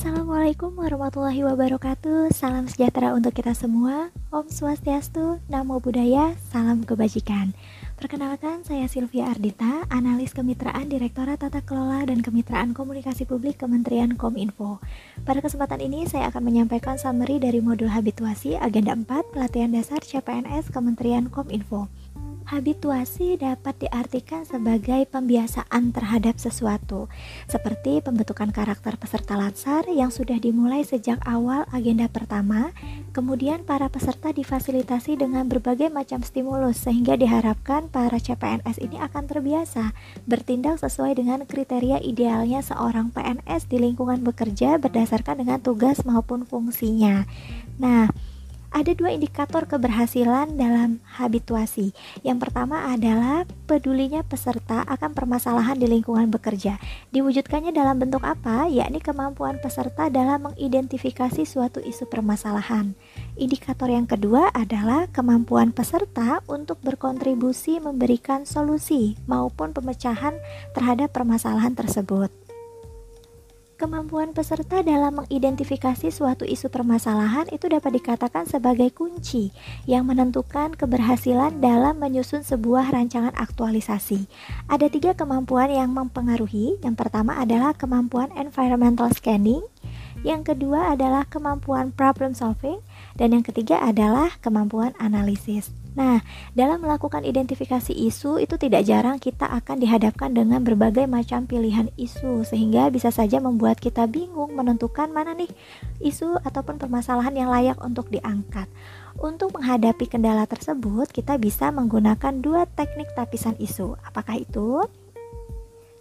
Assalamualaikum warahmatullahi wabarakatuh. Salam sejahtera untuk kita semua. Om Swastiastu, Namo Buddhaya, Salam Kebajikan. Perkenalkan, saya Sylvia Ardita, Analis Kemitraan Direktorat Tata Kelola dan Kemitraan Komunikasi Publik Kementerian Kominfo. Pada kesempatan ini, saya akan menyampaikan summary dari modul habituasi Agenda 4 Pelatihan Dasar CPNS Kementerian Kominfo Habituasi dapat diartikan sebagai pembiasaan terhadap sesuatu, seperti pembentukan karakter peserta latsar yang sudah dimulai sejak awal agenda pertama. Kemudian, para peserta difasilitasi dengan berbagai macam stimulus, sehingga diharapkan para CPNS ini akan terbiasa bertindak sesuai dengan kriteria idealnya seorang PNS di lingkungan bekerja berdasarkan dengan tugas maupun fungsinya. Nah, ada dua indikator keberhasilan dalam habituasi. Yang pertama adalah pedulinya peserta akan permasalahan di lingkungan bekerja. Diwujudkannya dalam bentuk apa? Yakni kemampuan peserta dalam mengidentifikasi suatu isu permasalahan. Indikator yang kedua adalah kemampuan peserta untuk berkontribusi memberikan solusi maupun pemecahan terhadap permasalahan tersebut. Kemampuan peserta dalam mengidentifikasi suatu isu permasalahan itu dapat dikatakan sebagai kunci yang menentukan keberhasilan dalam menyusun sebuah rancangan aktualisasi. Ada tiga kemampuan yang mempengaruhi. Yang pertama adalah kemampuan environmental scanning, yang kedua adalah kemampuan problem solving, dan yang ketiga adalah kemampuan analisis. Nah, dalam melakukan identifikasi isu itu tidak jarang kita akan dihadapkan dengan berbagai macam pilihan isu sehingga bisa saja membuat kita bingung menentukan mana nih isu ataupun permasalahan yang layak untuk diangkat. Untuk menghadapi kendala tersebut, kita bisa menggunakan dua teknik tapisan isu. Apakah itu?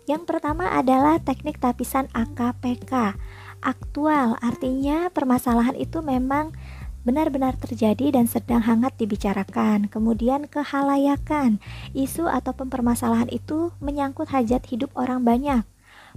Yang pertama adalah teknik tapisan AKPK. Aktual artinya permasalahan itu memang benar-benar terjadi dan sedang hangat dibicarakan. Kemudian kehalayakan, isu atau permasalahan itu menyangkut hajat hidup orang banyak.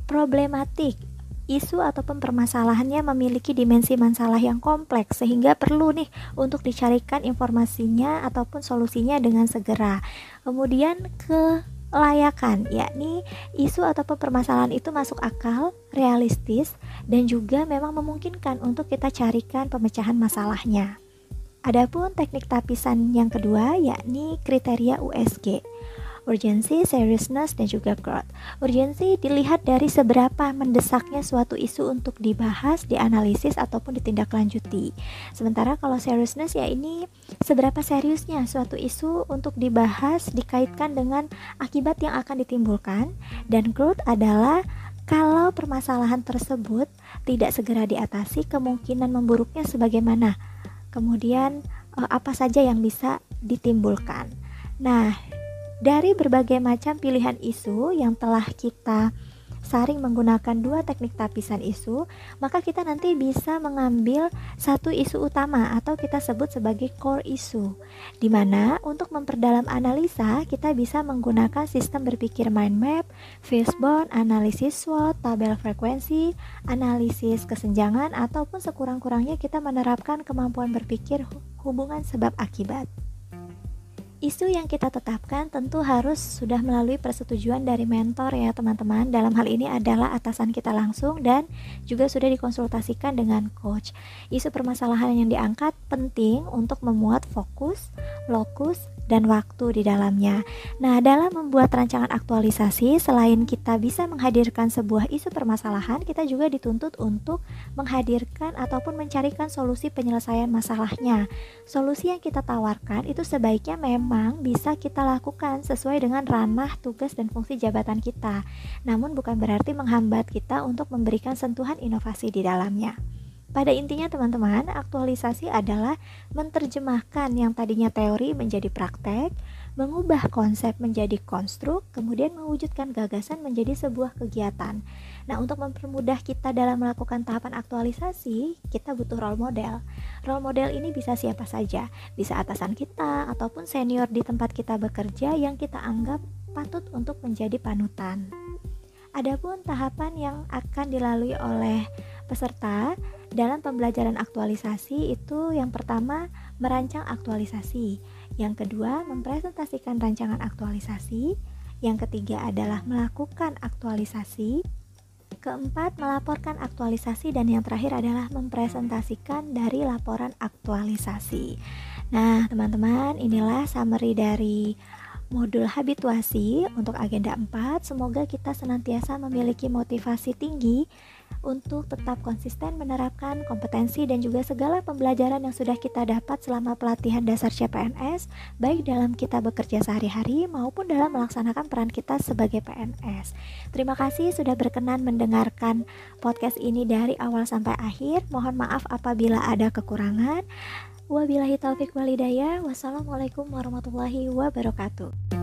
Problematik, isu ataupun permasalahannya memiliki dimensi masalah yang kompleks sehingga perlu nih untuk dicarikan informasinya ataupun solusinya dengan segera. Kemudian ke layakan, yakni isu ataupun permasalahan itu masuk akal, realistis, dan juga memang memungkinkan untuk kita carikan pemecahan masalahnya. Adapun teknik tapisan yang kedua yakni kriteria USG urgency, seriousness, dan juga growth. Urgency dilihat dari seberapa mendesaknya suatu isu untuk dibahas, dianalisis, ataupun ditindaklanjuti. Sementara kalau seriousness ya ini seberapa seriusnya suatu isu untuk dibahas dikaitkan dengan akibat yang akan ditimbulkan. Dan growth adalah kalau permasalahan tersebut tidak segera diatasi, kemungkinan memburuknya sebagaimana. Kemudian eh, apa saja yang bisa ditimbulkan. Nah, dari berbagai macam pilihan isu yang telah kita saring menggunakan dua teknik tapisan isu, maka kita nanti bisa mengambil satu isu utama atau kita sebut sebagai core isu. Di mana untuk memperdalam analisa, kita bisa menggunakan sistem berpikir mind map, fishbone, analisis SWOT, tabel frekuensi, analisis kesenjangan ataupun sekurang-kurangnya kita menerapkan kemampuan berpikir hubungan sebab akibat. Isu yang kita tetapkan tentu harus sudah melalui persetujuan dari mentor ya teman-teman. Dalam hal ini adalah atasan kita langsung dan juga sudah dikonsultasikan dengan coach. Isu permasalahan yang diangkat penting untuk memuat fokus, lokus, dan waktu di dalamnya. Nah, dalam membuat rancangan aktualisasi, selain kita bisa menghadirkan sebuah isu permasalahan, kita juga dituntut untuk menghadirkan ataupun mencarikan solusi penyelesaian masalahnya. Solusi yang kita tawarkan itu sebaiknya memang bisa kita lakukan sesuai dengan ranah tugas dan fungsi jabatan kita. Namun bukan berarti menghambat kita untuk memberikan sentuhan inovasi di dalamnya. Pada intinya teman-teman, aktualisasi adalah menerjemahkan yang tadinya teori menjadi praktek, mengubah konsep menjadi konstruk, kemudian mewujudkan gagasan menjadi sebuah kegiatan. Nah, untuk mempermudah kita dalam melakukan tahapan aktualisasi, kita butuh role model. Role model ini bisa siapa saja, bisa atasan kita ataupun senior di tempat kita bekerja yang kita anggap patut untuk menjadi panutan. Adapun tahapan yang akan dilalui oleh peserta dalam pembelajaran aktualisasi itu yang pertama merancang aktualisasi, yang kedua mempresentasikan rancangan aktualisasi, yang ketiga adalah melakukan aktualisasi, keempat melaporkan aktualisasi dan yang terakhir adalah mempresentasikan dari laporan aktualisasi. Nah, teman-teman, inilah summary dari modul habituasi untuk agenda 4. Semoga kita senantiasa memiliki motivasi tinggi untuk tetap konsisten menerapkan kompetensi dan juga segala pembelajaran yang sudah kita dapat selama pelatihan dasar CPNS, baik dalam kita bekerja sehari-hari maupun dalam melaksanakan peran kita sebagai PNS. Terima kasih sudah berkenan mendengarkan podcast ini dari awal sampai akhir. Mohon maaf apabila ada kekurangan. Wabillahi taufik walidayah. Wassalamualaikum warahmatullahi wabarakatuh.